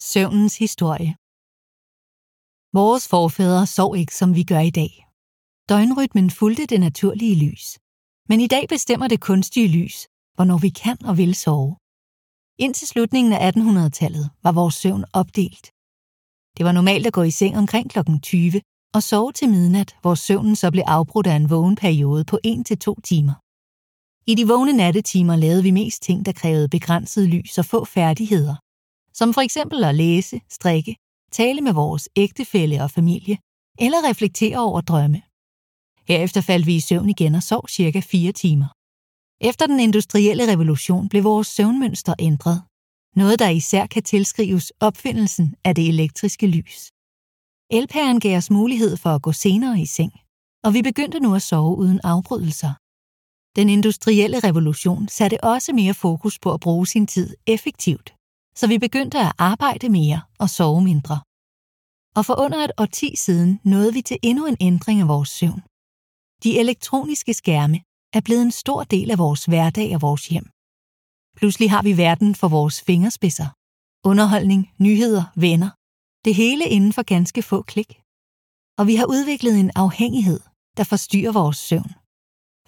Søvnens historie Vores forfædre sov ikke, som vi gør i dag. Døgnrytmen fulgte det naturlige lys. Men i dag bestemmer det kunstige lys, hvornår vi kan og vil sove. Indtil slutningen af 1800-tallet var vores søvn opdelt. Det var normalt at gå i seng omkring kl. 20 og sove til midnat, hvor søvnen så blev afbrudt af en vågen periode på 1-2 timer. I de vågne nattetimer lavede vi mest ting, der krævede begrænset lys og få færdigheder, som for eksempel at læse, strikke, tale med vores ægtefælle og familie, eller reflektere over drømme. Herefter faldt vi i søvn igen og sov cirka 4 timer. Efter den industrielle revolution blev vores søvnmønster ændret. Noget, der især kan tilskrives opfindelsen af det elektriske lys. Elpæren gav os mulighed for at gå senere i seng, og vi begyndte nu at sove uden afbrydelser. Den industrielle revolution satte også mere fokus på at bruge sin tid effektivt, så vi begyndte at arbejde mere og sove mindre. Og for under et årti siden nåede vi til endnu en ændring af vores søvn. De elektroniske skærme er blevet en stor del af vores hverdag og vores hjem. Pludselig har vi verden for vores fingerspidser. Underholdning, nyheder, venner. Det hele inden for ganske få klik. Og vi har udviklet en afhængighed, der forstyrrer vores søvn.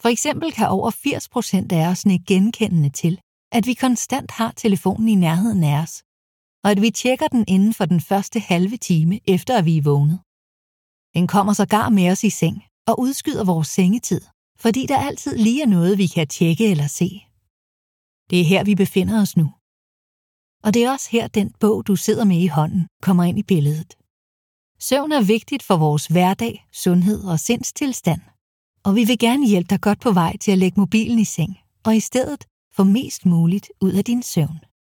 For eksempel kan over 80 procent af os ikke genkendende til, at vi konstant har telefonen i nærheden af os, og at vi tjekker den inden for den første halve time efter at vi er vågnet. Den kommer sågar med os i seng og udskyder vores sengetid, fordi der altid lige er noget, vi kan tjekke eller se. Det er her, vi befinder os nu. Og det er også her, den bog, du sidder med i hånden, kommer ind i billedet. Søvn er vigtigt for vores hverdag, sundhed og sindstilstand, og vi vil gerne hjælpe dig godt på vej til at lægge mobilen i seng, og i stedet få mest muligt ud af din søvn.